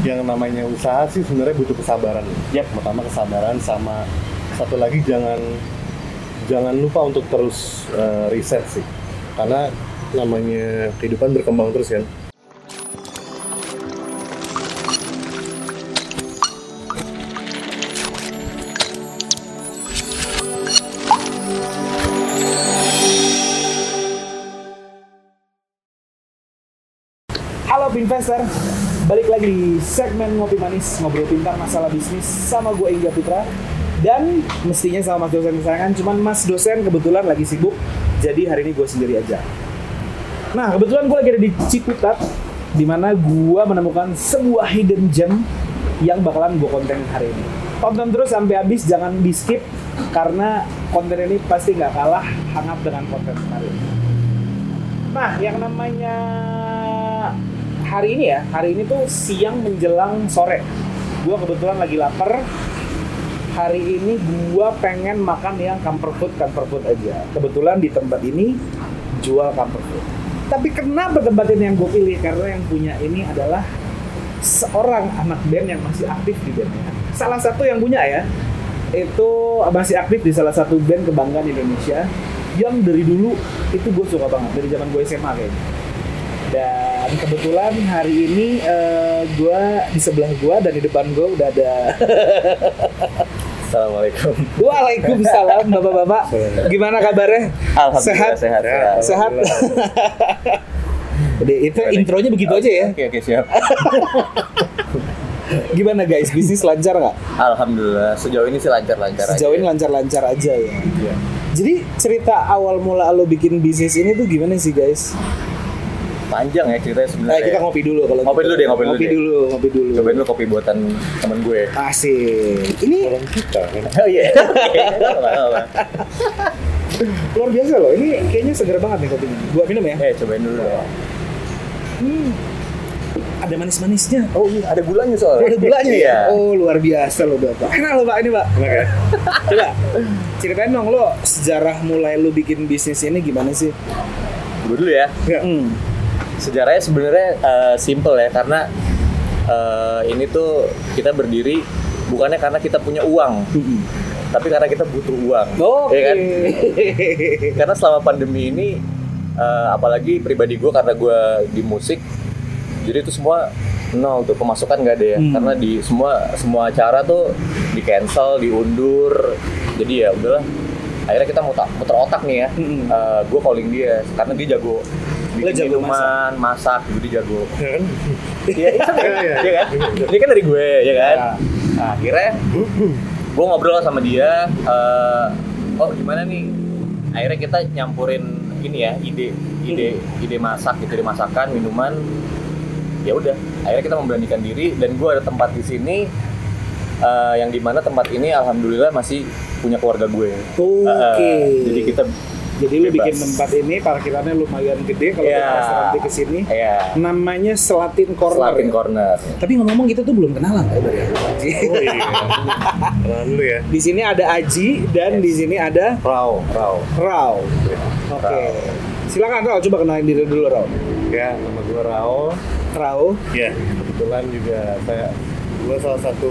yang namanya usaha sih sebenarnya butuh kesabaran. Yap. Pertama kesabaran sama satu lagi jangan jangan lupa untuk terus eh, riset sih. Karena namanya kehidupan berkembang terus kan. Halo Pinvestor, lagi di segmen Ngopi Manis Ngobrol pintar masalah bisnis sama gue Ingga Putra. Dan mestinya sama Mas dosen kesayangan, cuman Mas dosen kebetulan lagi sibuk Jadi hari ini gue sendiri aja. Nah kebetulan gue lagi ada di Ciputat Di mana gue menemukan sebuah hidden gem yang bakalan gue konten hari ini. Tonton terus sampai habis, jangan di skip Karena konten ini pasti nggak kalah hangat dengan konten ini Nah, yang namanya hari ini ya, hari ini tuh siang menjelang sore. Gua kebetulan lagi lapar. Hari ini gua pengen makan yang comfort food, comfort food aja. Kebetulan di tempat ini jual comfort food. Tapi kenapa tempat ini yang gue pilih? Karena yang punya ini adalah seorang anak band yang masih aktif di bandnya. Salah satu yang punya ya, itu masih aktif di salah satu band kebanggaan Indonesia yang dari dulu itu gue suka banget dari zaman gue SMA kayaknya dan kebetulan hari ini eh, gue di sebelah gue dan di depan gue udah ada Assalamualaikum. Waalaikumsalam bapak-bapak. Gimana kabarnya? Alhamdulillah sehat? sehat. sehat. sehat? Udah, itu intronya begitu aja ya? Oke oke siap. gimana guys? Bisnis lancar nggak? Alhamdulillah. Sejauh ini sih lancar-lancar aja. sejauh ini lancar-lancar aja ya? Jadi cerita awal mula lo bikin bisnis ini tuh gimana sih guys? Panjang ya ceritanya Nah, sebenarnya. kita ngopi dulu kalau Ngopi gitu. dulu deh, ngopi dulu ngopi deh. dulu, ngopi dulu. Cobain dulu kopi buatan temen gue. Asik. Ini Orang kita kan. Oh iya. Luar biasa loh. Ini kayaknya segar banget nih kopinya. Gua minum ya. Eh cobain dulu. Hmm. Ada manis-manisnya. Oh iya ada gulanya soalnya. Ada gulanya Iya. ya? Oh, luar biasa loh Bapak. Enak loh Pak ini, Pak. Enak ya? Coba ceritain dong lo sejarah mulai lo bikin bisnis ini gimana sih? Gue dulu ya. Ya. Hmm. Sejarahnya sebenarnya eh, simple ya karena eh, ini tuh kita berdiri bukannya karena kita punya uang, Hmm. tapi karena kita butuh uang. Oke. Ya kan? karena selama pandemi ini eh, apalagi pribadi gue karena gue di musik jadi itu semua nol tuh pemasukan nggak ada ya Hmm. karena di semua semua acara tuh di cancel diundur jadi ya udahlah akhirnya kita muter, muter otak nih ya Hmm. gue calling dia karena dia jago bikin jago minuman masak gitu dia jago Ya kan? Iya, iya, Iya, iya. iya kan? Ini kan dari gue, ya kan? Nah, akhirnya gue ngobrol sama dia, eh, oh gimana nih? Akhirnya kita nyampurin ini ya, ide, ide, ide masak, gitu, ide masakan, minuman. Ya udah, akhirnya kita memberanikan diri dan gue ada tempat di sini. eh, yang di mana tempat ini alhamdulillah masih punya keluarga gue. Oke. Eh, jadi kita, Jadi lu bikin tempat ini parkirannya lumayan gede kalau Iya. kita nanti ke sini. ya, Namanya Selatin Corner. Selatin corner. Tapi ngomong-ngomong kita tuh belum kenalan ya dari Aji. Oh iya. Kenalan dulu ya. Di sini ada Aji dan di sini ada Raw, raw. Rao. Oke. Rao. Silakan Rao, coba kenalin diri dulu Rao. Ya, nama gue Rao. Rao. Ya, kebetulan juga saya gue salah satu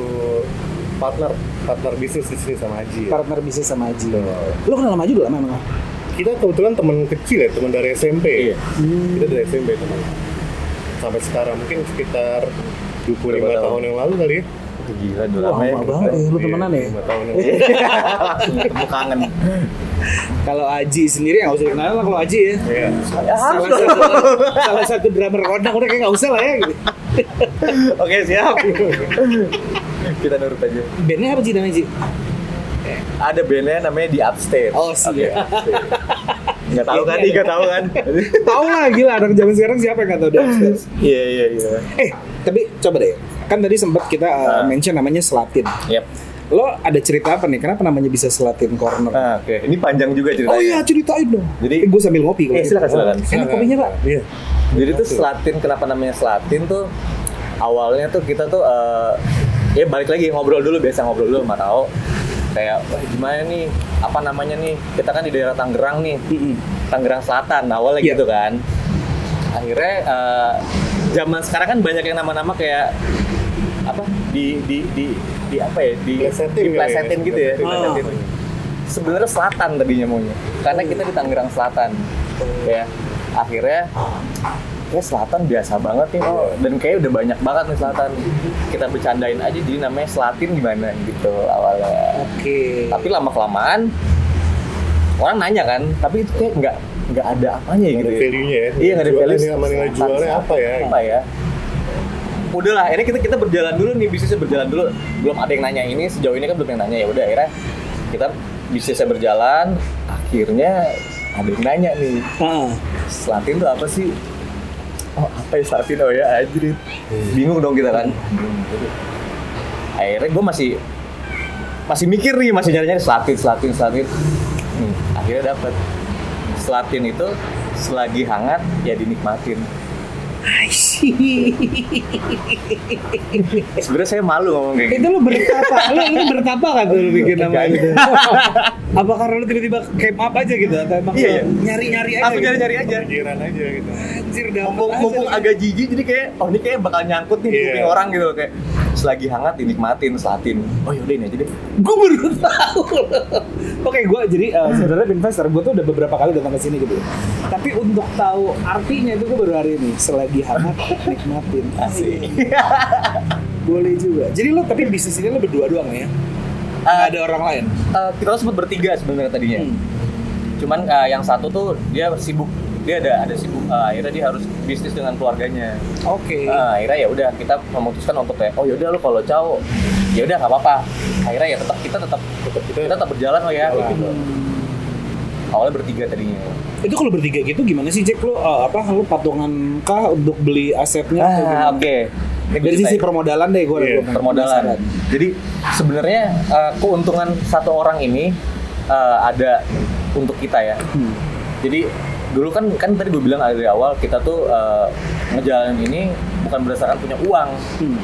partner partner bisnis di sini sama Aji. Ya. partner bisnis sama Aji. Lu kenal sama Aji udah lama emang? Kita kebetulan teman kecil ya, teman dari SMP. Iya. Kita dari SMP teman. Sampai sekarang mungkin sekitar 25 Berapa tahun? tahun yang lalu kali ya. Itu gila, udah lama ya. banget ya, lu temenan ya? 25 tahun yang lalu. Langsung ketemu kangen. Kalau Aji sendiri nggak usah dikenalin lah kalau Aji ya. Iya. Ya, harus Salah satu, salah satu drummer kodang udah kayak nggak usah lah ya. Gitu. Oke siap. Kita nurut aja. Bandnya apa Ji namanya Ji? Ada bandnya namanya di Upstairs. Oh. Oke, Upstairs. Nggak tahu kan? Nggak tahu kan? Tahu lah gila anak zaman sekarang siapa yang nggak tahu Downstairs? Iya iya iya. Eh, tapi coba deh. Kan tadi sempat kita uh, Ah. mention namanya Selatin. Yap. Lo ada cerita apa nih? Kenapa namanya bisa Selatin Corner? Nah, oke. Ini panjang juga ceritanya. oh iya, ceritain dong. Jadi- eh, gue sambil ngopi. Eh, gitu. silakan, silakan. Enak kopinya pak. Iya. Jadi tuh Selatin kenapa namanya Selatin tuh awalnya tuh kita tuh eh, ya balik lagi ngobrol dulu biasa ngobrol dulu sama Rao kayak wah gimana nih? Apa namanya nih? Kita kan di daerah Tangerang nih. Mm-mm. Tangerang Selatan awalnya Iya. gitu kan. Akhirnya eh, zaman sekarang kan banyak yang nama-nama kayak apa di di di di apa ya? Di Plesetin ya, gitu ya. diplesetin. sebenarnya selatan tadinya maunya. Karena kita di Tangerang Selatan. Ya. Akhirnya ya selatan biasa banget nih oh. dan kayak udah banyak banget nih selatan kita bercandain aja jadi namanya selatin gimana gitu awalnya Oke. tapi lama kelamaan orang nanya kan tapi itu kayak nggak nggak ada apanya Nggak gitu ada ya. value-nya ya. iya nggak ada value sama nilai jualnya apa ya? apa ya udahlah ini kita kita berjalan dulu nih bisnisnya berjalan dulu belum ada yang nanya ini sejauh ini kan belum yang nanya ya udah akhirnya kita bisnisnya berjalan akhirnya ada yang nanya nih. Slatin tuh apa sih oh apa ya Slatin oh ya anjir. Bingung dong kita kan. Akhirnya gue masih masih mikir nih masih nyari nyari Slatin Slatin Slatin. Hmm, akhirnya dapet. Slatin itu selagi hangat ya dinikmatin. Sebenarnya saya malu ngomong kayak itu gitu lu bertapa, lu, lu bertapa kan tuh lu bikin nama itu? Apa karena lu tiba-tiba came up aja gitu? Atau emang Iya, iya. nyari-nyari aja? aku gitu? nyari nyari aja Pikiran aja gitu. Anjir, mumpung, aja mumpung agak jijik jadi kayak oh ini kayak bakal nyangkut nih di Iya. kuping orang gitu kayak selagi hangat dinikmatin Slatin oh yaudah ini aja deh. Gue baru tahu. Oke gue jadi uh, sebenarnya investor gue tuh udah beberapa kali datang ke sini gitu tapi untuk tahu artinya itu gue baru hari ini selagi hangat nikmatin. Asik. boleh juga. Jadi lo tapi bisnis ini lo berdua doang ya? Nggak ada orang lain? Eh, kita sempat bertiga sebenarnya tadinya. Hmm. cuman eh, yang satu tuh dia sibuk dia ada ada sibuk eh, akhirnya dia harus bisnis dengan keluarganya. Oke. Eh, akhirnya ya udah kita memutuskan untuk kayak oh yaudah lu kalau caw ya udah nggak apa-apa. Akhirnya ya tetap kita tetap kita, kita tetap berjalan oh ya. Gitu awalnya bertiga tadinya. Itu kalau bertiga gitu gimana sih Jack? Lo uh, apa lo patungan kah untuk beli asetnya ah oke. Ini dari sisi permodalan deh gue Iya, permodalan. Jadi sebenarnya eh, keuntungan satu orang ini eh, ada untuk kita ya. Hmm. Jadi dulu kan kan tadi gue bilang dari awal kita tuh eh, ngejalanin ini bukan berdasarkan punya uang, Hmm.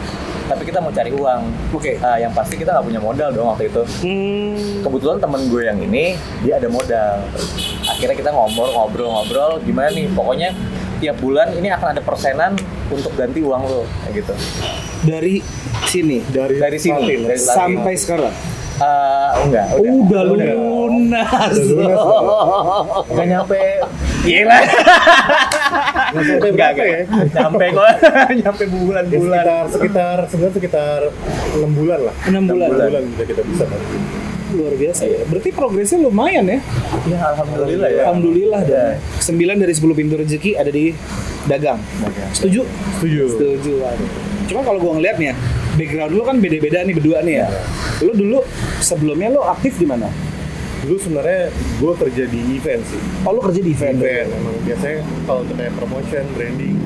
tapi kita mau cari uang. Oke. Eh, yang pasti kita nggak punya modal dong waktu itu. Hmm. Kebetulan temen gue yang ini dia ada modal. Akhirnya kita ngobrol-ngobrol-ngobrol gimana nih? Pokoknya tiap bulan ini akan ada persenan untuk ganti uang lo kayak gitu. Dari sini dari Dari sini, dari sampai sekarang. Eh, enggak, udah. Udah, Udah. lunas. Udah lunas, Nggak nyampe. Gila. Nggak sampai Enggak, berapa ya? enggak. Nyampe kok. nyampe Ya, bulan-bulan. sekitar sekitar sebenarnya sekitar enam bulan lah. Enam bulan. Enam bulan kita kita bisa kan. Luar biasa ya. Berarti progresnya lumayan ya. Ya, alhamdulillah ya. Alhamdulillah Ya. dan 9 dari 10 pintu rezeki ada di dagang. Setuju? Setuju. Setuju. Waduh. Cuma kalau gua ngeliat nih ya, background lu kan beda-beda nih berdua nih ya. Lu dulu sebelumnya lu aktif di mana? Dulu sebenarnya gue kerja di event sih. Oh lu kerja di event. Event emang biasanya kalau untuk kayak promotion, branding,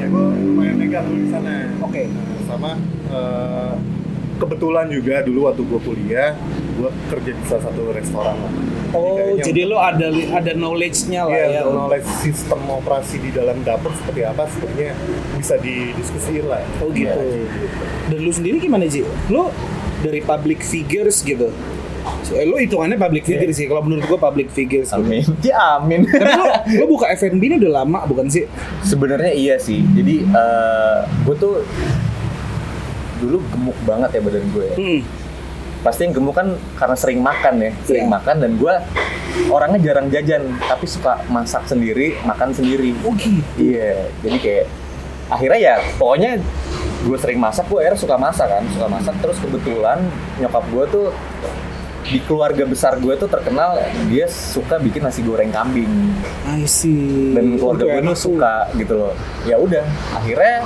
ya gue lumayan megang dulu di sana. Oke. Nah, sama eh, kebetulan juga dulu waktu gue kuliah, gue kerja di salah satu restoran lah. Oh, jadi lu ada ada knowledge-nya lah Iya, ya. untuk knowledge sistem operasi di dalam dapur seperti apa sebenarnya bisa didiskusiin lah. Oh gitu. Dan lu sendiri gimana Ji? Lu dari public figures gitu. Eh, lu hitungannya public figure sih. Kalau menurut gua public figures. gitu. Amin. Ya amin. Tapi lu, lu buka F&B ini udah lama bukan sih? Sebenarnya iya sih. Jadi gue tuh dulu gemuk banget ya badan gue. Hmm. Pasti yang gemuk kan karena sering makan ya, sering Iya. makan dan gue orangnya jarang jajan, tapi suka masak sendiri, makan sendiri. Oh gitu. Iya, jadi kayak akhirnya ya pokoknya gue sering masak, gue akhirnya suka masak kan, suka masak terus kebetulan nyokap gue tuh di keluarga besar gue tuh terkenal dia suka bikin nasi goreng kambing I see. dan keluarga Itu gue tuh suka gitu loh. Ya udah, akhirnya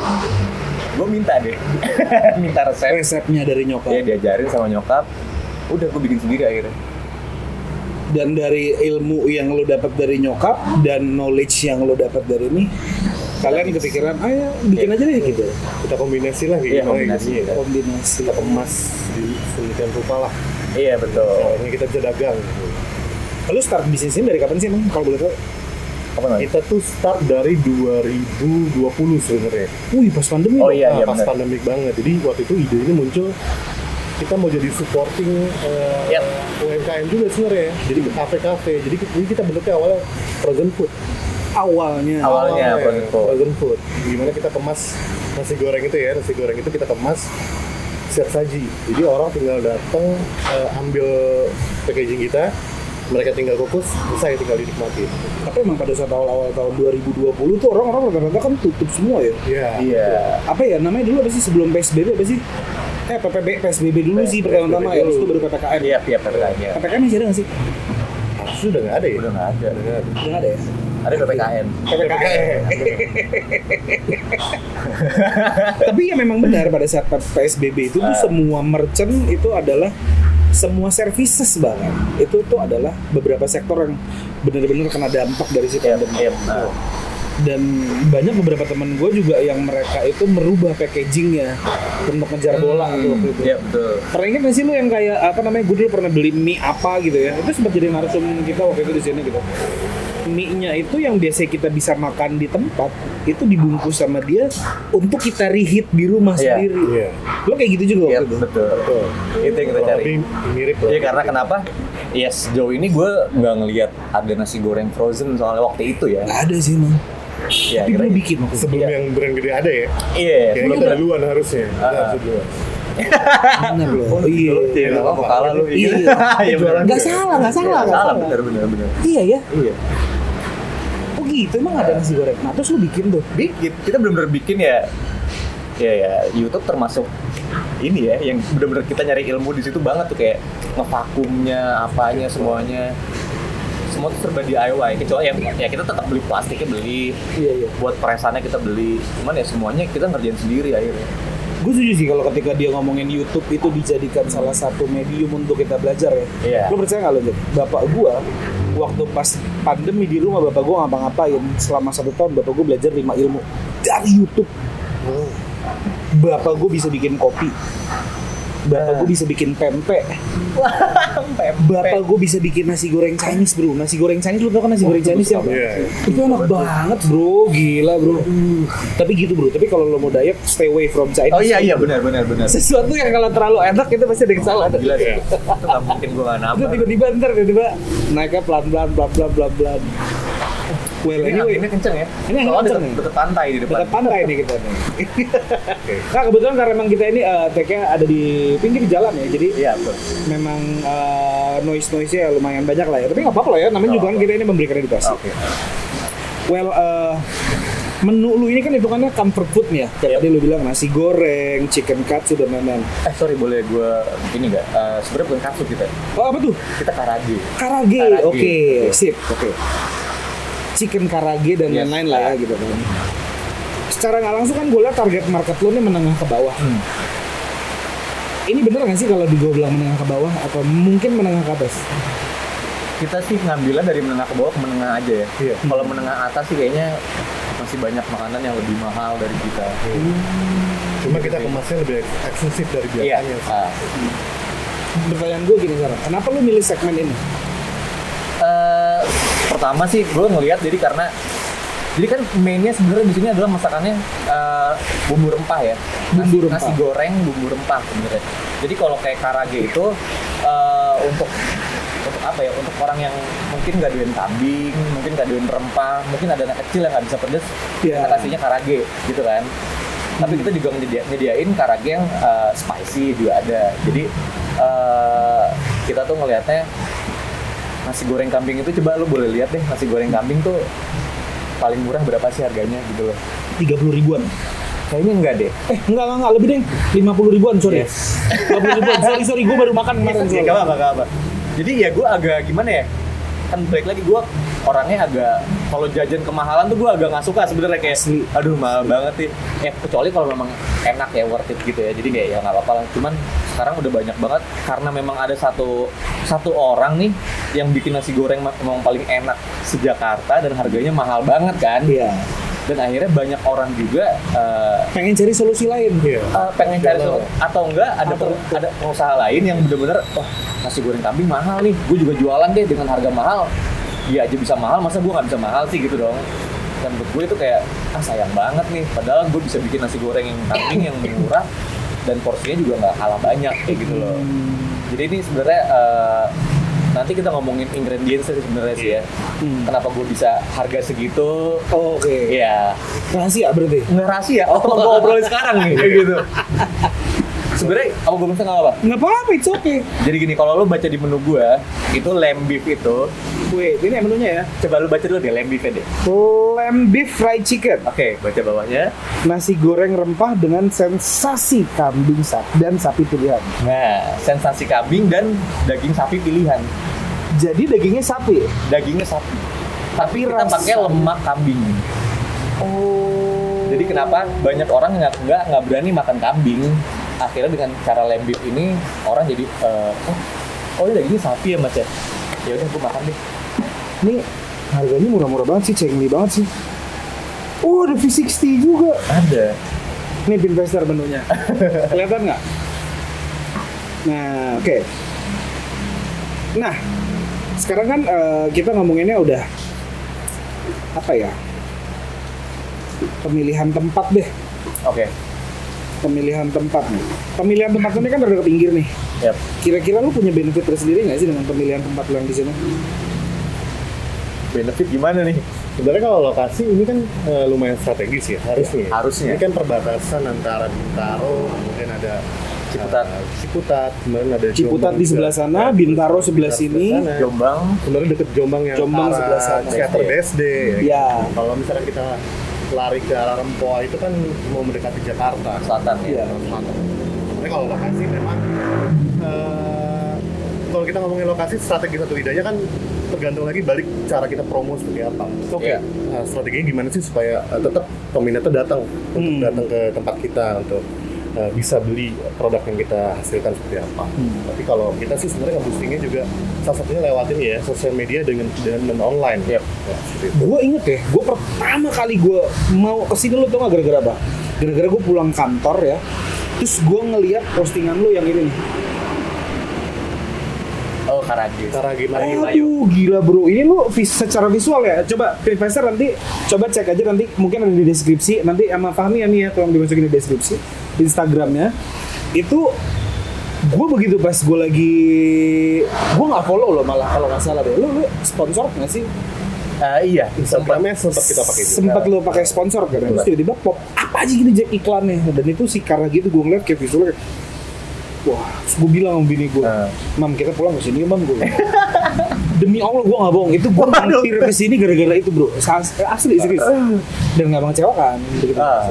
gue minta deh, minta resep. resepnya dari nyokap. Ya diajarin sama nyokap, udah gue bikin sendiri akhirnya. Dan dari ilmu yang lu dapat dari nyokap dan knowledge yang lu dapat dari ini, kalian kepikiran, ayo bikin aja deh gitu. Kita kombinasi lah Iya, gitu. kombinasi. ya. Kombinasi. Kita kemas di sedemikian rupa lah. Iya betul. Soalnya kita bisa dagang. Gitu. Lu start bisnis ini dari kapan sih emang kalau boleh tahu? Apa namanya? Kita tuh start dari 2020 sebenarnya. Wih, pas pandemi. Oh iya Nah, iya pas benar. pandemik banget. Jadi waktu itu ide ini muncul kita mau jadi supporting eh, Yap. UMKM juga sebenarnya. Jadi ke kafe-kafe. Jadi ini kita bentuknya awalnya frozen food. Awalnya. Awalnya frozen food. Frozen food. Gimana kita kemas nasi goreng itu ya, nasi goreng itu kita kemas siap saji. Jadi orang tinggal datang eh, ambil packaging kita, mereka tinggal kukus, selesai tinggal dinikmati. Tapi emang pada saat awal-awal tahun 2020 tuh orang-orang rata-rata kan tutup semua ya. Iya. Iya. Apa ya namanya dulu apa sih sebelum PSBB apa sih? Eh PPB PSBB dulu sih pertama-tama ya, terus itu baru PPKM. Iya, iya, PPKM ya. PPKM masih ada nggak sih? Harusnya udah nggak ada ya? Udah nggak ada. Udah nggak ada. Udah nggak ada ya? Ada PPKN. PPKM. Tapi ya memang benar pada saat PSBB itu tuh Ah. semua merchant itu adalah semua services bahkan itu tuh adalah beberapa sektor yang benar-benar kena dampak dari si Iya, pandemi. iya. Nah, Dan banyak beberapa teman gue juga yang mereka itu merubah packagingnya untuk ngejar bola tuh waktu itu. Iya, betul. Pernah ingat gak sih lu yang kayak apa namanya gue dulu pernah beli mie apa gitu ya itu sempat jadi narsum kita waktu itu di sini gitu mie-nya itu yang biasa kita bisa makan di tempat itu dibungkus sama dia untuk kita reheat di rumah Iya. sendiri Iya. lo kayak gitu juga Iya, waktu itu betul. Itu yang kita cari. lebih mirip lah. Iya karena kenapa? Ya sejauh ini gue nggak ngelihat ada nasi goreng frozen soalnya wakti itu ya. Nggak ada sih emang Ya, tapi gue bikin waktu itu Sebelum Iya. yang brand gede ada ya? Iya. Belum kita ada. duluan harusnya. Kita Ah. harus duluan. bener loh oh, iya Iya, nggak apa kalah lu. Iya. Iya, benar. nggak salah nggak salah Iya, nggak Salah, salah benar benar benar. iya ya Iya. Gitu emang ada nasi goreng. Nah terus lu bikin tuh. Bikin, kita benar-benar bikin ya. Ya ya, YouTube termasuk ini ya yang benar-benar kita nyari ilmu di situ banget tuh kayak ngevakumnya, apanya semuanya. Semua tuh serba DIY kecuali ya, ya kita tetap beli plastiknya beli. Iya iya. Buat peresannya kita beli. Cuman ya semuanya kita ngerjain sendiri akhirnya gue setuju sih kalau ketika dia ngomongin YouTube itu dijadikan salah satu medium untuk kita belajar ya. Iya. Lo percaya nggak lo, Jep? Bapak gue waktu pas pandemi di rumah bapak gue ngapa-ngapain selama satu tahun bapak gue belajar lima ilmu dari YouTube. Bapak gue bisa bikin kopi. Bapak gue bisa bikin pempek. Bapak gue bisa bikin nasi goreng Chinese bro. Nasi goreng Chinese lu tau kan nasi goreng Chinese ya? Iya. Itu enak banget bro, gila bro. Tapi gitu bro. Tapi kalau lo mau diet, stay away from Chinese. oh iya iya benar benar benar sesuatu yang kalau terlalu enak itu pasti ada kesalahan. gila sih itu nggak mungkin gue nggak Itu nambah tiba-tiba ntar tiba-tiba naiknya pelan-pelan, pelan-pelan, pelan-pelan. Well, ini anyway, anginnya kenceng ya Ini angin soalnya kenceng deket, nih. deket pantai di depan dekat pantai nih kita nih. nah kebetulan karena memang kita ini uh, take-nya ada di pinggir jalan ya, jadi iya betul memang uh, noise noise nya lumayan banyak lah ya. Tapi nggak apa-apa lah ya, namanya juga kan kita ini memberikan edukasi. oke Well, uh, menu lu ini kan hitungannya comfort food nih ya. Kayak Yep. tadi lu bilang nasi goreng, chicken katsu dan lain-lain. eh sorry boleh gue ini nggak Eh, sebenarnya bukan katsu kita Oh apa tuh? kita karage Karage, Karage. oke, sip, oke. Chicken karage dan Yes. lain-lain lah ya gitu kan. Secara nggak langsung kan gue liat target market lo nih menengah ke bawah. Hmm. Ini bener nggak sih kalau di gue bilang menengah ke bawah atau mungkin menengah ke atas? kita sih ngambilnya dari menengah ke bawah ke menengah aja ya Iya. kalau menengah atas sih kayaknya masih banyak makanan yang lebih mahal dari kita Cuma kita kemasnya lebih eksklusif dari iya biasanya. Ah. Pertanyaan gue gini sekarang, kenapa lu milih segmen ini? Eh, pertama sih gue ngelihat jadi karena jadi kan mainnya sebenarnya di sini adalah masakannya eh, bumbu rempah ya. Bumbu nasi, rempah. nasi goreng bumbu rempah sebenarnya. Jadi kalau kayak karage itu eh, untuk untuk apa ya untuk orang yang mungkin nggak doyan kambing mungkin nggak doyan rempah mungkin ada anak kecil yang nggak bisa pedes Iya. kita kasihnya karage gitu kan. Tapi kita juga nyedia- nyediain karage yang eh, spicy juga ada. Jadi eh, kita tuh ngelihatnya nasi goreng kambing itu coba lu boleh lihat deh nasi goreng kambing tuh paling murah berapa sih harganya gitu loh 30 ribuan. kayaknya enggak deh Eh, enggak, enggak, enggak, lebih deh. 50 ribuan, sorry. Yes. 50 ribuan, sorry, sorry, gue baru makan kemarin. ya sorry. gak apa gak apa jadi ya gue agak gimana ya kan balik lagi gue orangnya agak kalau jajan kemahalan tuh gue agak nggak suka sebenarnya kayak Asli. aduh mahal banget sih ya kecuali kalau memang enak ya worth it gitu ya jadi kayak ya nggak apa-apa lah cuman sekarang udah banyak banget karena memang ada satu satu orang nih yang bikin nasi goreng memang paling enak sejakarta dan harganya mahal banget kan Iya. dan akhirnya banyak orang juga eh, Pengen cari solusi lain. Iya. eh, pengen cari Galau. solu- atau enggak ada Atau- peng- ada pengusaha lain yang bener-bener wah nasi goreng kambing mahal nih gue juga jualan deh dengan harga mahal dia aja bisa mahal masa gue nggak bisa mahal sih gitu dong dan menurut gue itu kayak ah sayang banget nih padahal gue bisa bikin nasi goreng yang kambing yang murah dan porsinya juga nggak kalah banyak kayak gitu loh jadi ini sebenarnya eh, nanti kita ngomongin ingredients sih sebenarnya sih ya Hmm. kenapa gue bisa harga segitu Oh, Oke. ya Rahasia berarti. nggak rahasia oh gue obrolin sekarang nih kayak gitu Sebenarnya apa gue bisa nggak apa? Nggak apa-apa, it's okay. Jadi gini, kalau lu baca di menu gua, itu lamb beef itu, Wait, ini menunya ya. coba lu baca dulu deh lamb beef deh. Lamb beef fried chicken. Oke, baca bawahnya. Nasi goreng rempah dengan sensasi kambing dan sapi pilihan. Nah, sensasi kambing dan daging sapi pilihan. Jadi dagingnya sapi. Dagingnya sapi. Tapi kita rasa- pakai lemak kambing. Oh. Jadi kenapa banyak orang nggak nggak nggak berani makan kambing? Akhirnya dengan cara lamb beef ini orang jadi eh, oh, oh ini dagingnya sapi ya mas ya? Ya udah gue makan deh. Ini harganya murah-murah banget sih, cengli banget sih. Oh, ada V60 juga. Ada. Ini Pinvestor menunya. Kelihatan nggak? Nah, oke. Nah, sekarang kan eh, kita ngomonginnya udah apa ya? Pemilihan tempat deh. Oke. Pemilihan tempat nih. Pemilihan tempat ini kan ke pinggir nih. Yap. Kira-kira lu punya benefit tersendiri nggak sih dengan pemilihan tempat lu yang di sini? Benefit gimana nih? Sebenarnya kalau lokasi ini kan eh, lumayan strategis ya harusnya. ya. Harusnya. Ini kan perbatasan antara Bintaro, kemudian ada Ciputat. eh, Ciputat, kemudian ada Ciputat Jombang di sebelah sana, Ya, Bintaro sebelah sini. sana. Jombang. Sebenarnya deket Jombang yang Jombang arah sebelah sana. Teater BSD ya. Ya. Kalau misalnya kita lari ke arah Rempoa itu kan mau mendekati Jakarta. Selatan Iya. ya. Selatan. Sebenarnya kalau lokasi memang eh, kalau kita ngomongin lokasi strategi satu lidahnya kan tergantung lagi balik cara kita promo seperti apa. Oke. Iya. Nah, strateginya gimana sih supaya eh, tetap peminatnya datang untuk Hmm. datang ke tempat kita untuk eh, bisa beli produk yang kita hasilkan seperti apa. Hmm. Tapi kalau kita sih sebenarnya nge-boostingnya juga salah satunya lewat ini ya sosial media dengan dan online. Yep. Ya, seperti itu. Gue inget deh, gue pertama kali gue mau ke sini lu tau gak gara-gara apa? Gara-gara gue pulang kantor ya, terus gue ngeliat postingan lu yang ini nih. Oh Karagis. Cara gimana? Aduh gila bro, ini lu vis secara visual ya. Coba investor nanti coba cek aja nanti mungkin ada di deskripsi. Nanti sama Fahmi ya nih ya tolong dimasukin di deskripsi Instagramnya. Itu gue begitu pas gue lagi gue nggak follow lo malah kalau nggak salah deh. Lu, lu sponsor nggak sih? Ah, iya. Instagramnya sempat kita pakai juga. sempat lo pakai sponsor kan terus tiba-tiba pop apa aja gini Jack iklannya dan itu sih karena gitu gue ngeliat kayak visualnya wah gue bilang sama bini gue Ah. mam kita pulang ke sini mam gue demi allah gue nggak bohong itu gue mampir ke sini gara-gara itu bro asli serius dan nggak mengecewakan begitu Ah.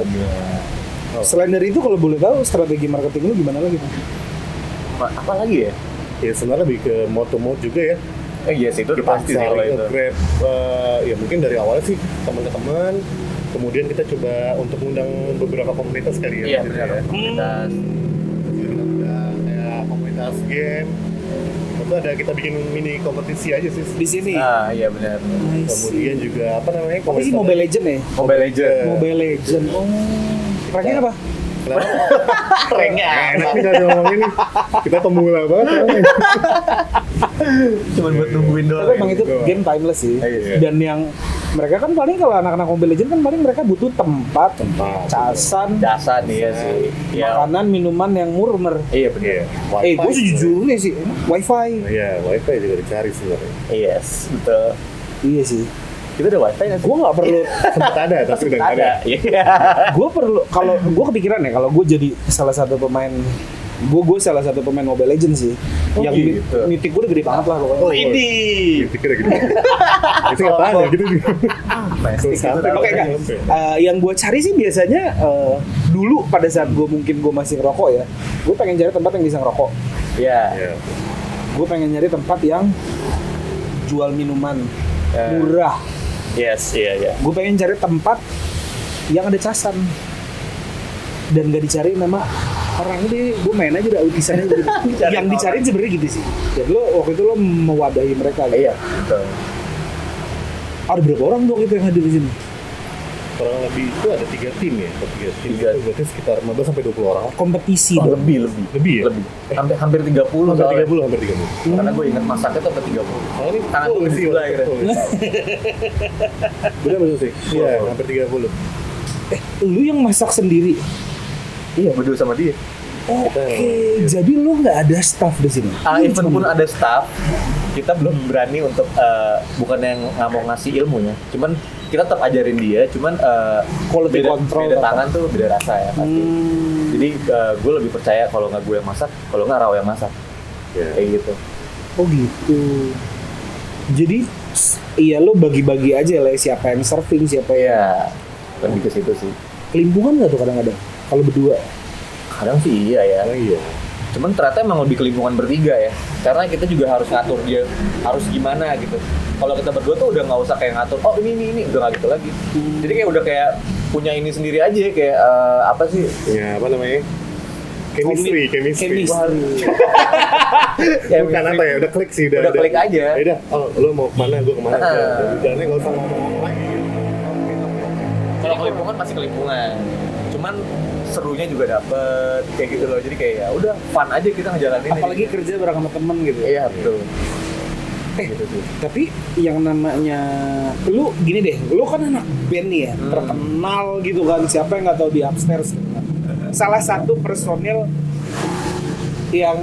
selain dari itu kalau boleh tahu strategi marketing lu gimana lagi Bang? Apa lagi ya? Ya sebenarnya lebih ke moto-moto juga ya. Eh, iya sih itu kita pasti sih kalau itu. nge-grab eh, ya mungkin dari awalnya sih teman-teman kemudian kita coba untuk undang beberapa komunitas kali ya Iya benar. ya. Komunitas. Terus game itu ada kita bikin mini kompetisi aja sih di sini Ah iya benar. kemudian juga apa namanya apa sih Mobile Legend ya Mobile Legend. Mobile Legend oh ranknya apa? Ranknya Nah, enak kalau ngomongin nih. Kita pemula banget sekarang. Cuma buat nungguin doang. Tapi emang itu doang. game timeless sih. Iya. Dan yang mereka kan paling kalau anak-anak Mobile Legends kan paling mereka butuh tempat, Tempat. casan, Jasa nih ya sih. Iya. makanan, minuman yang murmer. Iya benar. Iya. Eh, gue sejujurnya sih, wifi. Iya, wifi juga dicari sebenarnya. Yes, betul. Iya sih. Kita udah wifi nggak? Gue nggak perlu, Sempat ada, tapi udah nggak ada. Ada. Iya. gue perlu kalau gue kepikiran ya kalau gue jadi salah satu pemain gue gue salah satu pemain Mobile Legends sih Oh, yang gitu. nitik gue udah gede banget lah pokoknya Oh ini. Pikir gitu. Itu apaan ya gitu itu. Sampai Oke kan. Eh, yang gue cari sih biasanya eh, dulu pada saat gue mungkin gue masih ngerokok ya, gue pengen cari tempat yang bisa ngerokok. Iya. Iya. Gue pengen nyari tempat yang jual minuman Eh. murah. Yes, iya iya. Gue pengen cari tempat yang ada casan dan gak dicari nama orang ini gue main aja udah autisannya gitu. Yang orang. dicariin sebenarnya gitu sih dan lo waktu itu lo mewadahi mereka gitu. Iya, betul. ada berapa orang dong itu yang hadir di sini Kurang lebih itu ada tiga tim ya, tiga tim. Tiga. Itu berarti sekitar 15 sampai 20 orang. kompetisi Oh, dong lebih lebih. Lebih ya? Lebih. Hampir hampir 30 Hampir soalnya. 30, hampir 30. Karena gue ingat masaknya tuh sampai 30. Nah, ini Tangan gue sih, akhirnya. full. Bener betul sih. Iya, hampir 30. lu yang masak sendiri Iya, berdua sama dia. Oke, jadi lu nggak ada staff di sini. Ah, even pun ada staff, kita belum berani untuk eh, bukan yang nggak mau ngasih ilmunya, cuman kita tetap ajarin dia cuman eh, Quality beda, control beda tangan tuh beda rasa ya pasti Hmm. jadi gue lebih percaya kalau nggak gue yang masak kalau nggak Rawa yang masak Ya. kayak gitu Oh gitu. Jadi iya lo bagi-bagi aja lah ya, siapa yang serving siapa yang ya lebih ke situ sih kelimpungan nggak tuh kadang-kadang kalau berdua. kadang sih iya ya Oh, iya. cuman ternyata emang lebih kelimpungan bertiga ya karena kita juga harus ngatur dia harus gimana gitu kalau kita berdua tuh udah nggak usah kayak ngatur oh ini ini ini udah nggak gitu lagi jadi kayak udah kayak punya ini sendiri aja kayak eh, apa sih Ya, apa namanya? Chemistry, chemistry. Chemistry. Ya, Bukan apa ya, udah klik sih. Udah, Udah klik aja. Ya udah, oh lu mau ke mana, gue ke mana. Jadi Jalannya nggak usah ngomong lagi. kalau kelimpungan pasti kelimpungan cuman serunya juga dapet kayak gitu loh jadi kayak ya udah fun aja kita ngejalanin Apalagi kerja bareng sama temen gitu. iya betul Eh, gitu sih Tapi yang namanya lu gini deh, lu kan anak band nih ya, Hmm. terkenal gitu kan. Siapa yang nggak tahu di upstairs gitu kan. Salah satu personil yang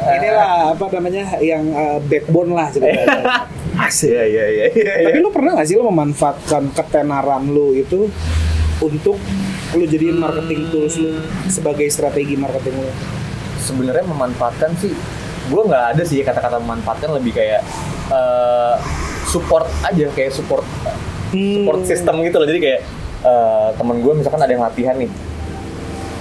inilah apa namanya yang uh, backbone lah ceritanya. Asik. iya iya iya iya Tapi lu pernah gak sih lu memanfaatkan ketenaran lu itu untuk lu jadiin marketing tools lu sebagai strategi marketing lu? sebenarnya memanfaatkan sih gue nggak ada sih kata-kata memanfaatkan lebih kayak eh, support aja kayak support support Hmm. system gitu loh jadi kayak eh, temen gue misalkan ada yang latihan nih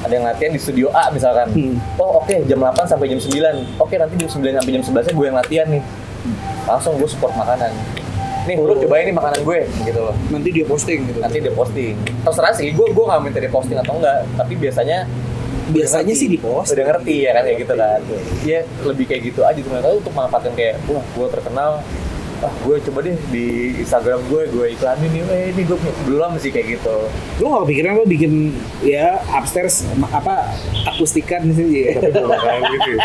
ada yang latihan di studio A misalkan Hmm. oh oke jam 8 sampai jam 9 oke nanti jam 9 sampai jam 11 nya gue yang latihan nih langsung gue support makanan nih lu cobain nih makanan gue gitu loh. Nanti dia posting gitu. nanti dia posting. Terserah sih gue gue nggak minta dia posting atau enggak tapi biasanya Biasanya sih di post. udah ngerti ya kan kayak gitu kan. Iya lebih kayak gitu aja. Cuma tahu untuk manfaatkan kayak wah gue terkenal ah gue coba deh di Instagram gue gue iklanin nih eh ini gue belum sih kayak gitu Lu gak kepikiran lu bikin ya upstairs apa akustikan di sini ya? Tapi gue makanan gitu ya.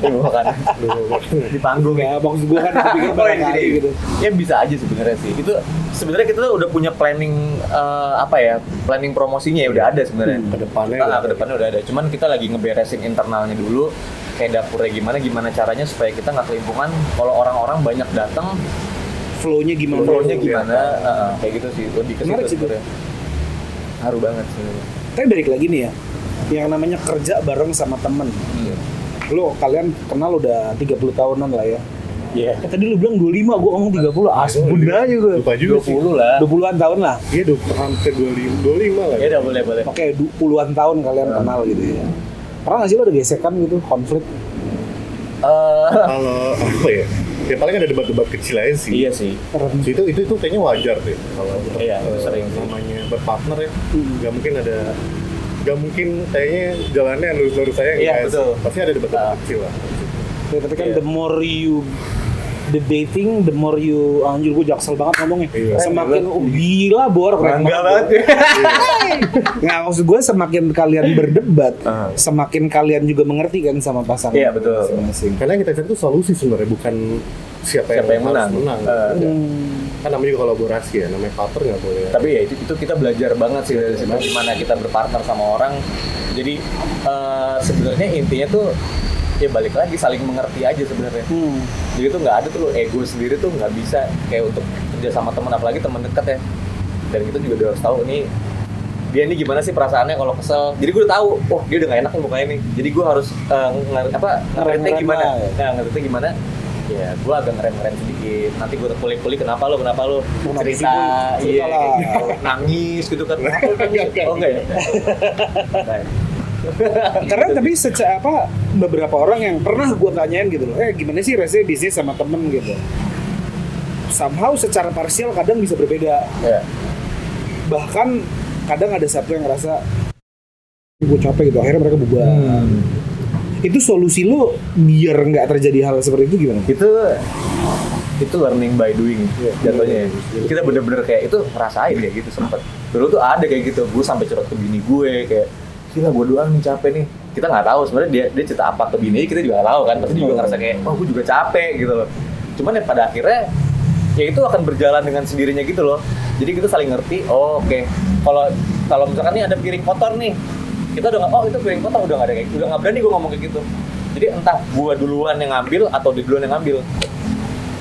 Ini makan Lu makanan. di panggung Ya, maksud gue kan kepikiran Oh, berapa ini kali jadi- gitu. Ya bisa aja sebenarnya sih. Itu sebenarnya kita tuh udah punya planning eh, apa ya? Planning promosinya ya udah ada sebenarnya. Ke depannya Ah, udah ke depannya udah ada. Cuman kita lagi ngeberesin internalnya dulu. Kayak dapurnya gimana, gimana caranya supaya kita nggak kelimpungan. Kalau orang-orang banyak datang, Flow-nya gimana? flow-nya Flow, gimana? ya. Ah, ah, kayak gitu sih. Lebih ke Menarik situ sih, sebenarnya. Haru banget sebenarnya. Tapi balik lagi nih ya, yang namanya kerja bareng sama temen. Hmm. Lu kalian kenal udah 30 tahunan lah ya. Iya. Eh, tadi lu bilang 25, gua ngomong 30. Asbun aja gue. Lupa juga sih. 20 lah. 20-an tahun lah. Iya, du- hampir 25, 25 lah. Ya udah boleh boleh. Oke, du- puluhan tahun kalian Hmm. kenal gitu ya. Pernah gak sih lo ada gesekan gitu, konflik? Eh, Kalau apa ya? Ya paling ada debat-debat kecil aja sih. iya sih. Itu itu itu kayaknya wajar deh kalau Iya, eh, sering namanya berpartner ya. Hmm. Gak mungkin ada gak mungkin kayaknya jalannya lurus-lurus saya Iya, nggak betul. Pasti ada debat-debat Ah. kecil lah. Ya, tapi kan Iya. the more you debating, the more you anjir gue jaksel banget ngomongnya. Iya. Semakin oh, gila bor Bangga banget. banget. Nggak maksud gue semakin kalian berdebat, Ah. semakin kalian juga mengerti kan sama pasangan. Iya, betul. masing-masing. Karena yang kita cari itu solusi sebenarnya bukan siapa, Siapa yang harus menang. menang. Hmm. Kan namanya juga kolaborasi ya, namanya partner nggak boleh. tapi ya itu itu kita belajar banget sih dari situ gimana kita berpartner sama orang jadi eh, sebenarnya intinya tuh ya balik lagi saling mengerti aja sebenarnya. Hmm. jadi tuh nggak ada tuh ego sendiri tuh nggak bisa kayak untuk kerja sama teman apalagi teman dekat ya. Dan kita juga udah harus tahu nih dia ini gimana sih perasaannya kalau kesel. Jadi gue udah tahu oh dia udah gak enak nih mukanya nih. Jadi gue harus eh, nger- apa ngeremnya Ngerem-ngerem gimana? lah ya. nah ngerti gimana? Ya gue agak ngerem-ngerem sedikit. Nanti gue kulik-kulik kenapa lo kenapa lo cerita iya nangis gitu kan. Oh enggak ya? Nah, Karena tapi secara apa beberapa orang yang pernah gue tanyain gitu loh, eh gimana sih rasanya bisnis sama temen gitu. Somehow secara parsial kadang bisa berbeda. ya Bahkan kadang ada satu yang ngerasa gue capek gitu, akhirnya mereka bubar. Hmm. Itu solusi lu biar nggak terjadi hal seperti itu gimana? itu itu learning by doing jatuhnya ya. kita bener-bener kayak itu ngerasain ya gitu sempet dulu tuh ada kayak gitu gue sampai curhat ke bini gue kayak gila gue doang nih capek nih. Kita nggak tahu sebenarnya dia dia cerita apa ke bini kita juga nggak tahu kan. Pasti juga ngerasa kayak oh gue juga capek gitu loh. Cuman ya pada akhirnya ya itu akan berjalan dengan sendirinya gitu loh. Jadi kita saling ngerti oh oke. Kalau kalau misalkan nih ada piring kotor nih kita udah nggak oh itu piring kotor udah nggak ada kayak udah nggak berani gue ngomong kayak gitu. Jadi entah gue duluan yang ngambil atau dia duluan yang ngambil.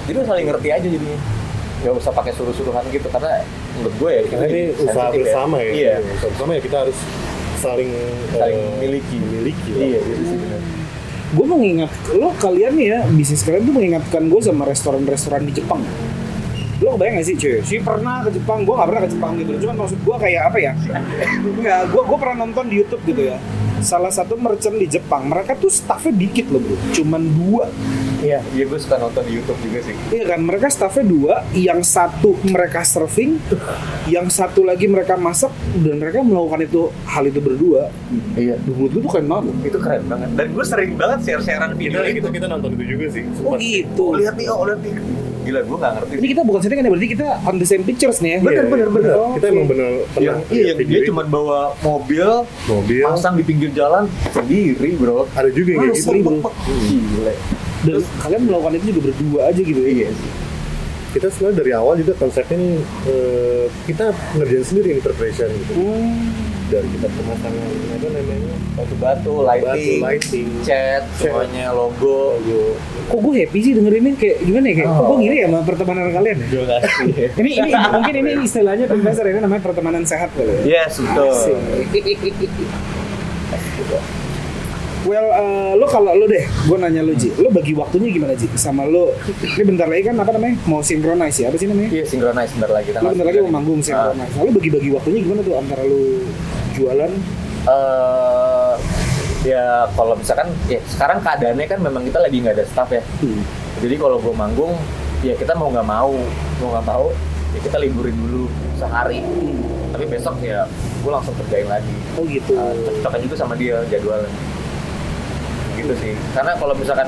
Jadi saling ngerti aja jadinya. Nggak usah pakai suruh-suruhan gitu karena menurut gue ya Karena ini usaha sensitif bersama ya. iya. Usaha bersama ya kita harus saling Saling eh, memiliki. memiliki lah. iya gitu sih bener. gue mengingat lo kalian nih ya bisnis kalian tuh mengingatkan gue sama restoran-restoran di Jepang. Lo kebayang gak sih cuy? Sih pernah ke Jepang gue gak pernah ke Jepang gitu. Cuman maksud gue kayak apa ya? Nggak gue gue pernah nonton di YouTube gitu ya. Salah satu merchant di Jepang mereka tuh staffnya dikit loh bro. Cuman dua iya iya gue suka nonton di YouTube juga sih Iya kan, mereka staffnya dua, yang satu mereka serving, yang satu lagi mereka masak, dan mereka melakukan itu hal itu berdua. iya Menurut gue tuh keren banget. loh. itu keren banget dan gue sering banget share-sharean video itu kita nonton itu juga sih. Oh gitu. oh lihat nih oh lihat nih gila gue nggak ngerti Ini kita bukan settingan ya, berarti kita on the same pictures nih ya. Iya, bener, bener. Oh, Kita oke. emang pernah iya yang video dia cuma bawa mobil mobil. pasang di pinggir jalan sendiri bro Ada juga yang kayak gitu. Bro. gila Dan kalian melakukan itu juga berdua aja gitu ya. iya Kita sebenarnya dari awal juga konsepnya nih eh, kita ngerjain sendiri nih preparation gitu. Hmm. Dari kita pemasangan apa namanya batu-batu lighting, batu lighting, cat semuanya logo logo. Kok gue happy sih dengerinnya kayak gimana ya? Kayak, kok Oh. gue ngiri ya sama pertemanan kalian ya? Kasih. Ini, ini mungkin ini istilahnya investor ini namanya pertemanan sehat kali ya. Yes, betul. Well, eh, lo kalau lo deh, gue nanya lo Ji, lo bagi waktunya gimana Ji? Sama lo, ini bentar lagi kan apa namanya? Mau synchronize ya? Apa sih namanya? Iya, synchronize bentar lagi. Lo bentar lagi mau manggung Ah. synchronize. Nah, lo bagi-bagi waktunya gimana tuh antara lo jualan? Eh, ya kalau misalkan ya sekarang keadaannya kan memang kita lagi nggak ada staff ya. Hmm. Jadi kalau gue manggung, ya kita mau nggak mau, mau nggak mau, ya kita liburin dulu sehari. Tapi besok ya gue langsung kerjain lagi. Oh gitu. Uh, cocokan juga sama dia jadwalnya. Gitu sih. Karena kalau misalkan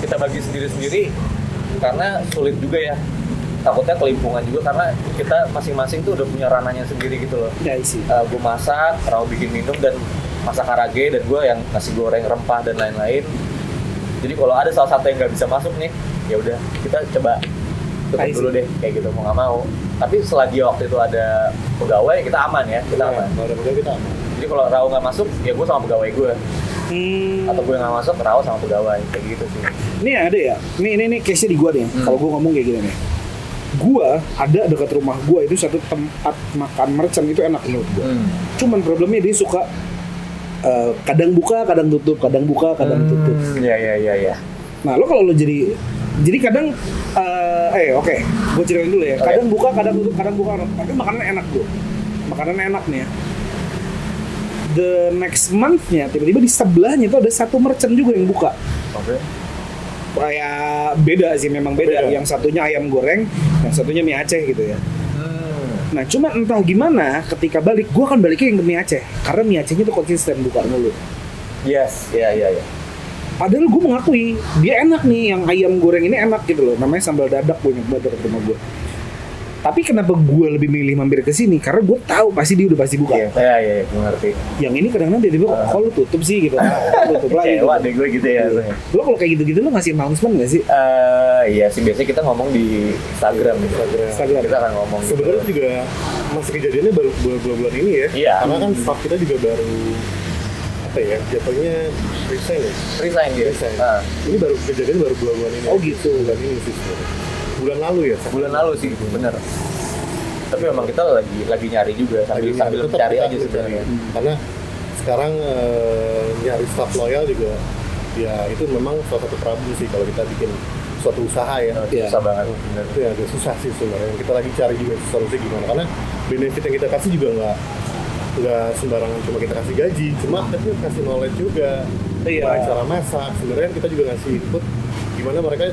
kita bagi sendiri-sendiri, karena sulit juga ya. Takutnya kelimpungan juga karena kita masing-masing tuh udah punya ranahnya sendiri gitu loh. Ya sih. gue masak, Rao bikin minum dan masak karage dan gue yang nasi goreng rempah dan lain-lain. Jadi kalau ada salah satu yang nggak bisa masuk nih, ya udah kita coba tutup dulu deh kayak gitu mau nggak mau. Tapi selagi waktu itu ada pegawai kita aman ya, kita Nah, aman. kalau ada pegawai kita aman. Jadi kalau Rao nggak masuk, ya gue sama pegawai gue. Hmm. Atau gue nggak masuk, Rao sama pegawai kayak gitu sih. Ini ada ya. Ini ini ini case-nya di gua nih. Hmm. Kalau gua ngomong kayak gini nih. Gua ada dekat rumah gua itu satu tempat makan merchant itu enak menurut gua. Hmm. Cuman problemnya dia suka eh, kadang buka, kadang tutup, kadang buka, kadang tutup. Ya ya ya ya. Nah, lo kalau lo jadi jadi kadang eh eh oke, gue ceritain dulu ya. Kadang buka, kadang tutup, kadang buka, tapi makanan enak gue. Makanan enak nih ya. The next month-nya tiba-tiba di sebelahnya itu ada satu merchant juga yang buka. Oke. Kayak beda sih memang beda. Beda. Yang satunya ayam goreng, yang satunya mie Aceh gitu ya. Hmm. Nah, cuma entah gimana ketika balik, gue akan baliknya yang ke mie Aceh. Karena mie Acehnya tuh konsisten buka mulu. Yes, ya ya ya. Padahal gue mengakui dia enak nih yang ayam goreng ini enak gitu loh. Namanya sambal dadak gue banget rumah gue. Tapi kenapa gue lebih milih mampir ke sini? Karena gue tahu pasti dia udah pasti buka. Iya, ya ya, ya, gue ngerti. Yang ini kadang-kadang tiba-tiba kok kok lu tutup sih gitu. Kok tutup lagi. Kecewa Gitu. deh gue gitu ya. Lo kalau kayak gitu-gitu lo ngasih announcement gak sih? Eh, iya sih biasanya kita ngomong di Instagram gitu. Instagram. Instagram. Kita akan ngomong. gitu. Sebenarnya juga masih kejadiannya baru bulan-bulan ini ya. Iya. Karena kan staff kita juga baru apa ya jatuhnya resign ya. resign dia. Resign. Ah, Ini baru kejadiannya baru bulan-bulan ini. Oh, gitu. Bulan ini sih. sebenarnya. Bulan lalu ya. bulan lalu sih bener. Tapi memang kita lagi lagi nyari juga sambil Lagi sambil mencari kita aja sebenarnya. Karena sekarang eh, nyari staff loyal juga ya itu memang salah satu problem sih kalau kita bikin suatu usaha ya. Iya. Susah banget bener. itu yang agak susah sih sebenarnya kita lagi cari juga solusi gimana karena benefit yang kita kasih juga nggak nggak sembarangan cuma kita kasih gaji cuma kita juga kasih knowledge juga Iya. cara masak sebenarnya kita juga ngasih input gimana mereka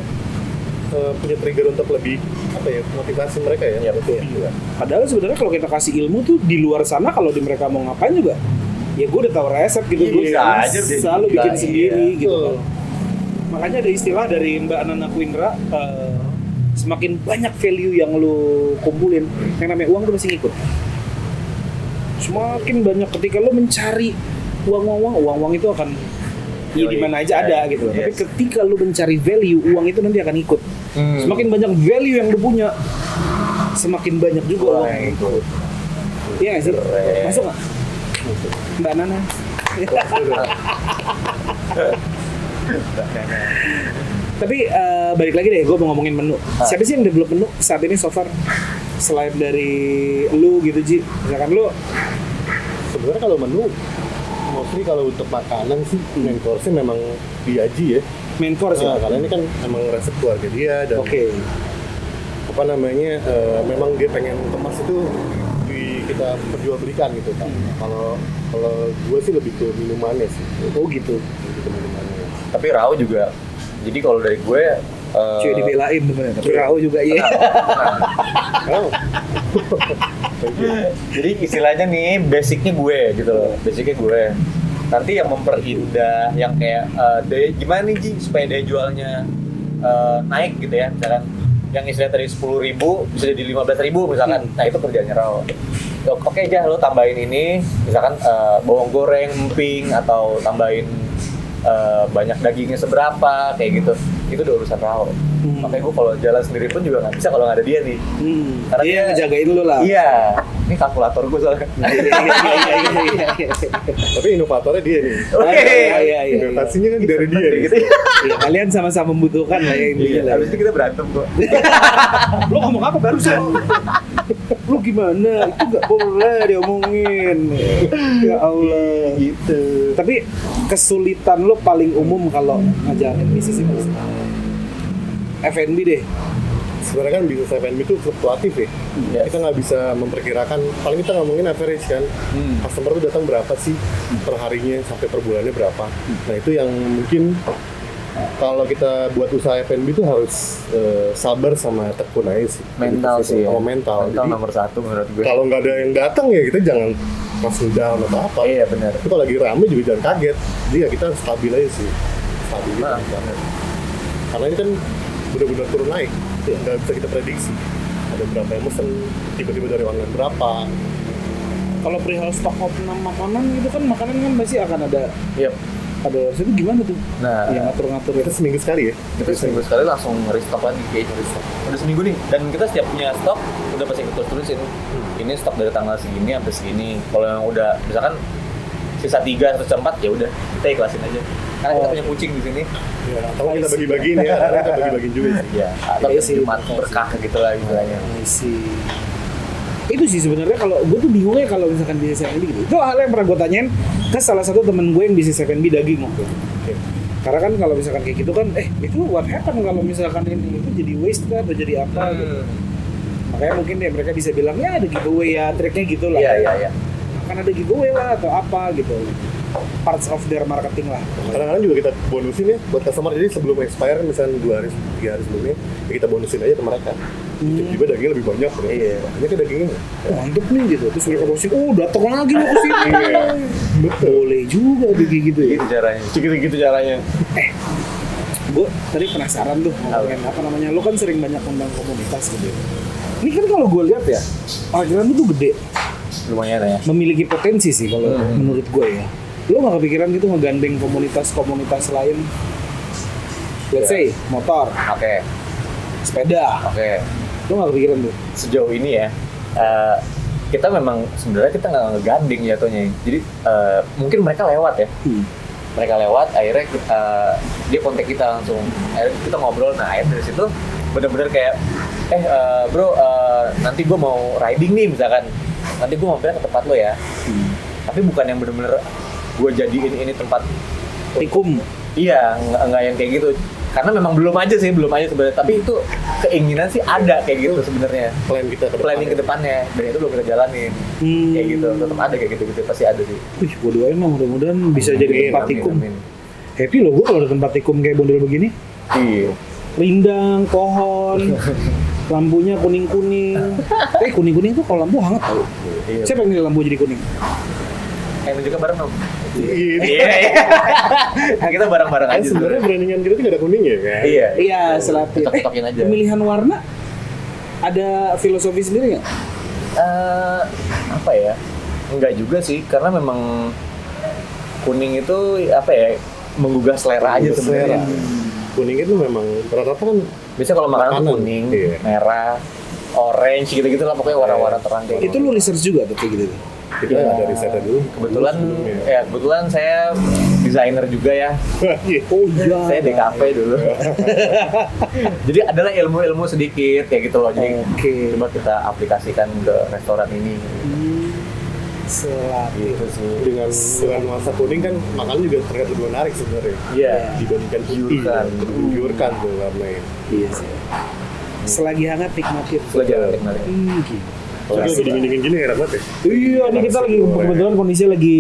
eh, punya trigger untuk lebih apa ya motivasi mereka ya Iya, betul. Juga. Padahal sebenarnya kalau kita kasih ilmu tuh di luar sana kalau di mereka mau ngapain juga ya gue udah tahu resep gitu Iya, gue bisa aja selalu juga, bikin sendiri iya. gitu kan. makanya ada istilah dari Mbak Nana Quindra eh, semakin banyak value yang lu kumpulin yang namanya uang tuh pasti ngikut semakin banyak ketika lu mencari uang uang uang uang uang itu akan ya di mana aja ada gitu. Tapi Yes. ketika lu mencari value, uang itu nanti akan ikut. Hmm. Semakin banyak value yang lu punya, semakin banyak juga Uang yang ikut. Iya nggak sih? Masuk nggak? Mbak Nana. Tapi eh, balik lagi deh, gue mau ngomongin menu. Ah. Siapa sih yang develop menu saat ini so far? Selain dari lu gitu Ji, misalkan lu sebenarnya kalau menu mostly kalau untuk makanan sih main course-nya memang diaji ya main course nah, ya? karena ini kan emang resep keluarga dia dan Oke. apa namanya eh, memang dia pengen kemas itu di kita perjualbelikan gitu kan kalau kalau gue sih lebih ke minumannya sih Oh gitu. lebih ke minumannya Tapi Rao juga. Jadi kalau dari gue eh, Cuy dibelain sebenarnya. Tapi Rao juga iya. oh. You. Jadi istilahnya nih basicnya gue gitu loh, basicnya gue. Nanti yang memperindah, yang kayak eh, daya gimana nih Ji supaya daya jualnya eh, naik gitu ya, misalkan yang istilahnya tadi sepuluh ribu bisa jadi lima belas ribu misalkan, nah itu kerjanya Rao. Oke aja lo tambahin ini, misalkan eh, bawang goreng, emping atau tambahin eh, banyak dagingnya seberapa kayak gitu, itu udah urusan Rao. Hmm. Makanya gue kalau jalan sendiri pun juga nggak bisa kalau nggak ada dia nih. Hmm. Karena Dia dia- ngejagain lu lah. Iya, ini kalkulator gue soalnya. Iya, iya, iya, tapi inovatornya dia nih Oke. Inovasinya kan dari dia nih. gitu. Kalian sama-sama membutuhkan lah ya lah. habis itu kita berantem kok. Lu ngomong apa barusan? Lu gimana? Itu nggak boleh diomongin. Ya Allah. gitu. Tapi kesulitan lo paling umum kalau ngajarin bisnis ini F&B deh. Sebenarnya kan bisnis F&B itu fluktuatif ya Yes. kita nggak bisa memperkirakan paling kita ngomongin average kan Hmm. customer tuh datang berapa sih per harinya sampai per bulannya berapa nah itu yang mungkin kalau kita buat usaha F&B itu harus eh, sabar sama tekun aja sih Mental Gitu sih ya. sama mental, Mental Jadi, nomor satu menurut gue. kalau nggak ada yang datang ya kita jangan langsung down atau apa Iya benar. tapi kalau lagi rame juga jangan kaget jadi ya kita stabil aja sih stabil Nah. banget karena ini kan benar-benar turun naik Iya. nggak bisa kita prediksi ada berapa yang mesen tiba-tiba dari online berapa Kalau perihal stok opnam makanan itu kan makanan kan pasti akan ada Iya. ada itu gimana tuh? Nah, Yang ngatur-ngatur kita seminggu sekali ya kita seminggu sekali langsung restock lagi kayaknya restock. Udah seminggu nih dan kita setiap punya stok udah pasti kita tulisin. Ini stok dari tanggal segini sampai segini. Kalau yang udah misalkan sisa tiga atau empat ya udah kita ikhlasin aja. Karena kita Oh. punya kucing di sini. ya, atau kita bagi-bagiin ya karena kita bagi-bagiin juga sih Iya. Atau Iya sih, Jumat berkah gitu lah istilahnya. I see. Itu sih sebenarnya kalau gue tuh bingungnya kalau misalkan bisnis F&B gitu. Itu hal yang pernah gue tanyain ke salah satu temen gue yang bisnis F&B daging waktu itu. Oke. Karena kan kalau misalkan kayak gitu kan, eh itu what happen kalau misalkan ini itu jadi waste kah atau jadi apa gitu. Hmm. Makanya mungkin ya mereka bisa bilang ya ada giveaway ya, triknya gitu lah. Iya iya iya. Akan ada giveaway lah atau apa gitu. Parts of their marketing lah. kadang-kadang juga kita bonusin ya buat customer jadi sebelum expire misalnya dua hari tiga hari sebelumnya ya kita bonusin aja ke mereka Hmm. tiba-tiba dagingnya lebih banyak. Iya. banyak ke dagingnya Oh, mantep nih gitu. Terus mereka bosin, oh datang lagi lo ke sini. Iya. betul Boleh juga kayak gitu ya. Gitu caranya. Gitu gitu caranya. gue tadi penasaran tuh ngomongin apa namanya lo kan sering banyak undang komunitas gitu ya. ini kan kalau gue lihat ya parkiran itu gede Lumayan ya. memiliki potensi sih kalau Hmm. menurut gue ya lo nggak kepikiran gitu ngegandeng komunitas-komunitas lain let's Ya. say motor Oke. sepeda Oke. lo nggak kepikiran tuh sejauh ini ya eh, kita memang sebenarnya kita nggak ngeganding jatuhnya jadi eh, mungkin mereka lewat ya Hmm. mereka lewat akhirnya eh, dia kontak kita langsung akhirnya kita ngobrol nah akhirnya dari situ bener-bener kayak eh eh, bro eh, nanti gue mau riding nih misalkan nanti gue mampir ke tempat lo ya Hmm. tapi bukan yang bener-bener gue jadiin ini tempat tikum. Iya nggak yang kayak gitu. Karena memang belum aja sih belum aja sebenarnya. Tapi itu keinginan sih ada kayak gitu sebenarnya. plan kita ke planning ke depannya. Dan itu belum kita jalanin. Hmm. kayak gitu tetap ada kayak gitu gitu. Pasti ada sih. Wih, gue doain lah mudah-mudahan bisa jadi Amin, tempat Amin, tikum. amin. happy loh gue kalau ada tempat tikum kayak bondel begini. Iya. Rindang, pohon, lampunya kuning-kuning. Eh kuning-kuning tuh kalau lampu hangat tau. iya. Siapa yang milih lampu jadi kuning? yang juga bareng dong Iya. iya iya Nah, kita bareng-bareng Kan aja sebenarnya brandingan kita tuh gak ada kuning ya kan iya Iya, selapin. Eh, Cotok-cotokin aja. pemilihan warna ada filosofi sendiri nggak? Eh, apa ya enggak juga sih karena memang kuning itu apa ya menggugah selera aja sebenarnya selera. kuning itu memang rata-rata kan bisa kalau makanan, kuning iya. merah orange gitu-gitu lah pokoknya warna-warna terang kayak Itu lu research juga tuh kayak gitu. Kita Iya. ada risetnya dulu kebetulan Sebelumnya. ya kebetulan saya desainer juga ya. Oh iya. Saya di kafe dulu. Jadi adalah ilmu-ilmu sedikit kayak gitu loh. Jadi Oke. coba kita aplikasikan ke restoran ini. Hmm, Selapir. Gitu sih. dengan dengan nuansa kuning kan makan juga terlihat lebih menarik sebenarnya Iya. dibandingkan putih biurkan tuh warnanya Iya sih. Selagi hangat nikmatin. Gue jalan nikmatin. Hmm, gitu. Tapi lagi dingin dingin gini enak banget ya Iya, ini kita lagi kebetulan kondisinya lagi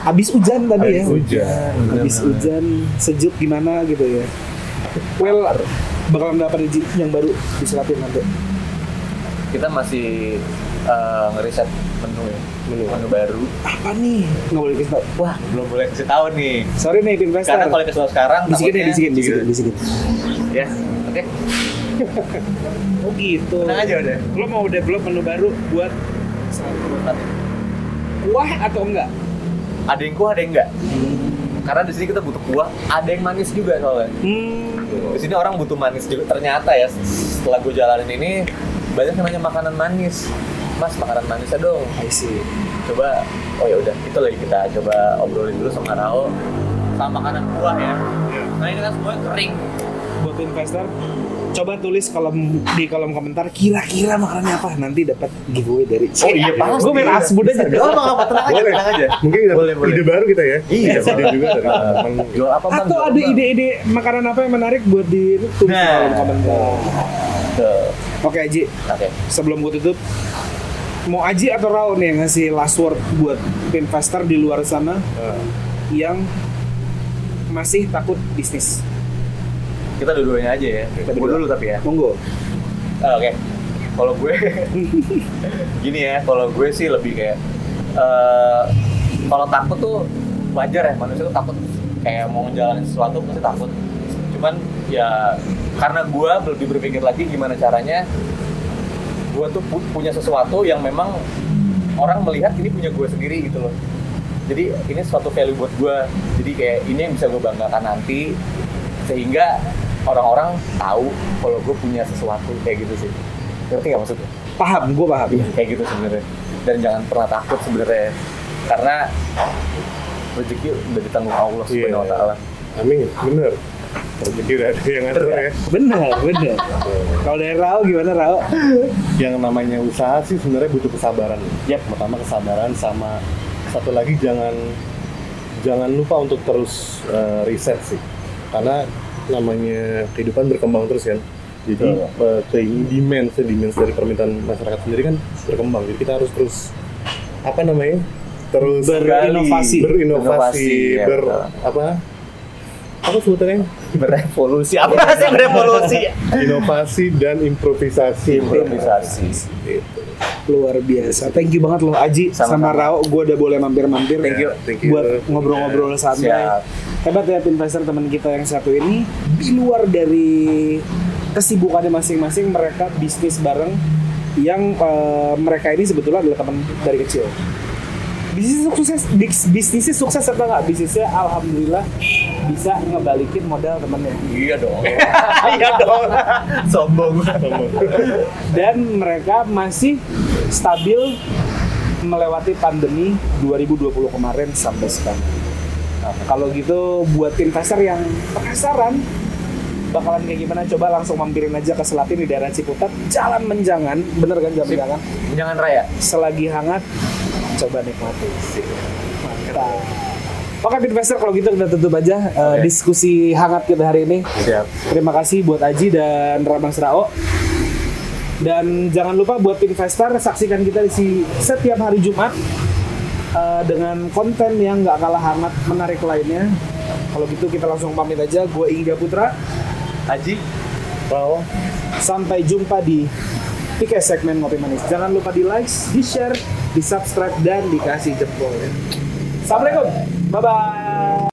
habis hujan tadi ya. Habis hujan, Habis hujan, sejuk gimana gitu ya. Well, bakalan dapat Ji, yang baru di Selapir nanti. Kita masih eh, ngeriset menu ya. Menu. menu baru. Apa nih? Nggak boleh kasih tau. Wah, belum boleh kasih tahu nih. Sorry nih, investor. Karena kalau kasih tahu sekarang Bisikin ya, takutnya- bisikin, bisikin, bisikin. Ya, oke. Oh gitu. Tenang aja udah. Lo mau develop menu baru buat kuah atau enggak? Ada yang kuah, ada yang enggak. Karena di sini kita butuh kuah, ada yang manis juga soalnya. Hmm. Di sini orang butuh manis juga. Ternyata ya setelah gue jalanin ini banyak yang nanya makanan manis. Mas makanan manisnya dong. I see. Coba oh ya udah itu lagi kita coba obrolin dulu sama Rao sama makanan kuah ya. Nah ini kan semua kering. Buat investor, coba tulis kolom di kolom komentar kira-kira makanannya apa nanti dapat giveaway dari Oh iya, pasti. Gue main asbud aja. Gak apa apa tenang aja, Boleh. tenang aja. mungkin Boleh, boleh. ide baru kita ya Iya, ide juga dari Jual apa? Atau ada ide-ide makanan apa yang menarik buat di tulis di Nah. kolom komentar. Oke Aji, Oke. sebelum gue tutup, mau Aji atau Rao nih yang ngasih last word buat investor di luar sana yang masih takut bisnis? Kita dua-duanya aja ya. Kita Gue dulu tapi ya. Monggo. Ah, Oke. Kalau gue gini ya, kalau gue sih lebih kayak eh kalau takut tuh wajar ya manusia tuh takut kayak mau ngejalanin sesuatu pasti takut. Cuman ya karena gue lebih berpikir lagi gimana caranya gue tuh pu- punya sesuatu yang memang orang melihat ini punya gue sendiri gitu loh. Jadi ini suatu value buat gue. Jadi kayak ini yang bisa gue banggakan nanti sehingga orang-orang tahu kalau gue punya sesuatu kayak gitu sih. Ngerti nggak maksudnya? Paham, gue paham. Iya kayak gitu sebenarnya. Dan jangan pernah takut sebenarnya karena rezeki udah ditanggung Allah Iya. Subhanahu wa taala. amin bener rezeki udah ada yang ngatur ya Bener, bener. Kalau dari Rao gimana Rao? yang namanya usaha sih sebenarnya butuh kesabaran. Yap. Pertama kesabaran sama satu lagi jangan jangan lupa untuk terus eh, riset sih. Karena namanya kehidupan berkembang terus kan. Jadi keing- demand demand dari permintaan masyarakat sendiri kan berkembang. Jadi kita harus terus apa namanya? Terus Berinovasi. berinovasi, Inovasi, ya, ber betul. apa? Apa sebutannya? Berevolusi apa sih berevolusi? Inovasi dan improvisasi. Improvisasi. Gitu. Luar biasa. Thank you banget loh Aji sama, Sama-sama. Rao. Gue udah boleh mampir-mampir. Thank you. Thank you. Buat ngobrol-ngobrol santai. Hebat ya investor teman kita yang satu ini di luar dari kesibukannya masing-masing mereka bisnis bareng yang eh, mereka ini sebetulnya adalah teman dari kecil. Bisnis sukses, bis- bisnisnya sukses atau nggak? Bisnisnya alhamdulillah bisa ngebalikin modal temennya. Iya dong. Iya dong. Sombong. dan mereka masih stabil melewati pandemi 2020 kemarin sampai sekarang. Kalau gitu buat investor yang penasaran bakalan kayak gimana coba langsung mampirin aja ke Selatin di daerah Ciputat Jalan Menjangan bener kan Jalan. Menjangan Jangan raya. selagi hangat coba nikmati mantap Oke investor kalau gitu kita tutup aja eh, Oke. diskusi hangat kita hari ini Siap. Terima kasih buat Aji dan Ramang Serao. Dan jangan lupa buat investor saksikan kita di si- setiap hari Jumat eh, dengan konten yang nggak kalah hangat menarik lainnya. Kalau gitu kita langsung pamit aja. Gue Ingga Putra. Haji. Wow. Sampai jumpa di Tiket segmen Ngopi Manis. Jangan lupa di like, di share, di subscribe, dan dikasih jempol. Assalamualaikum. Bye-bye.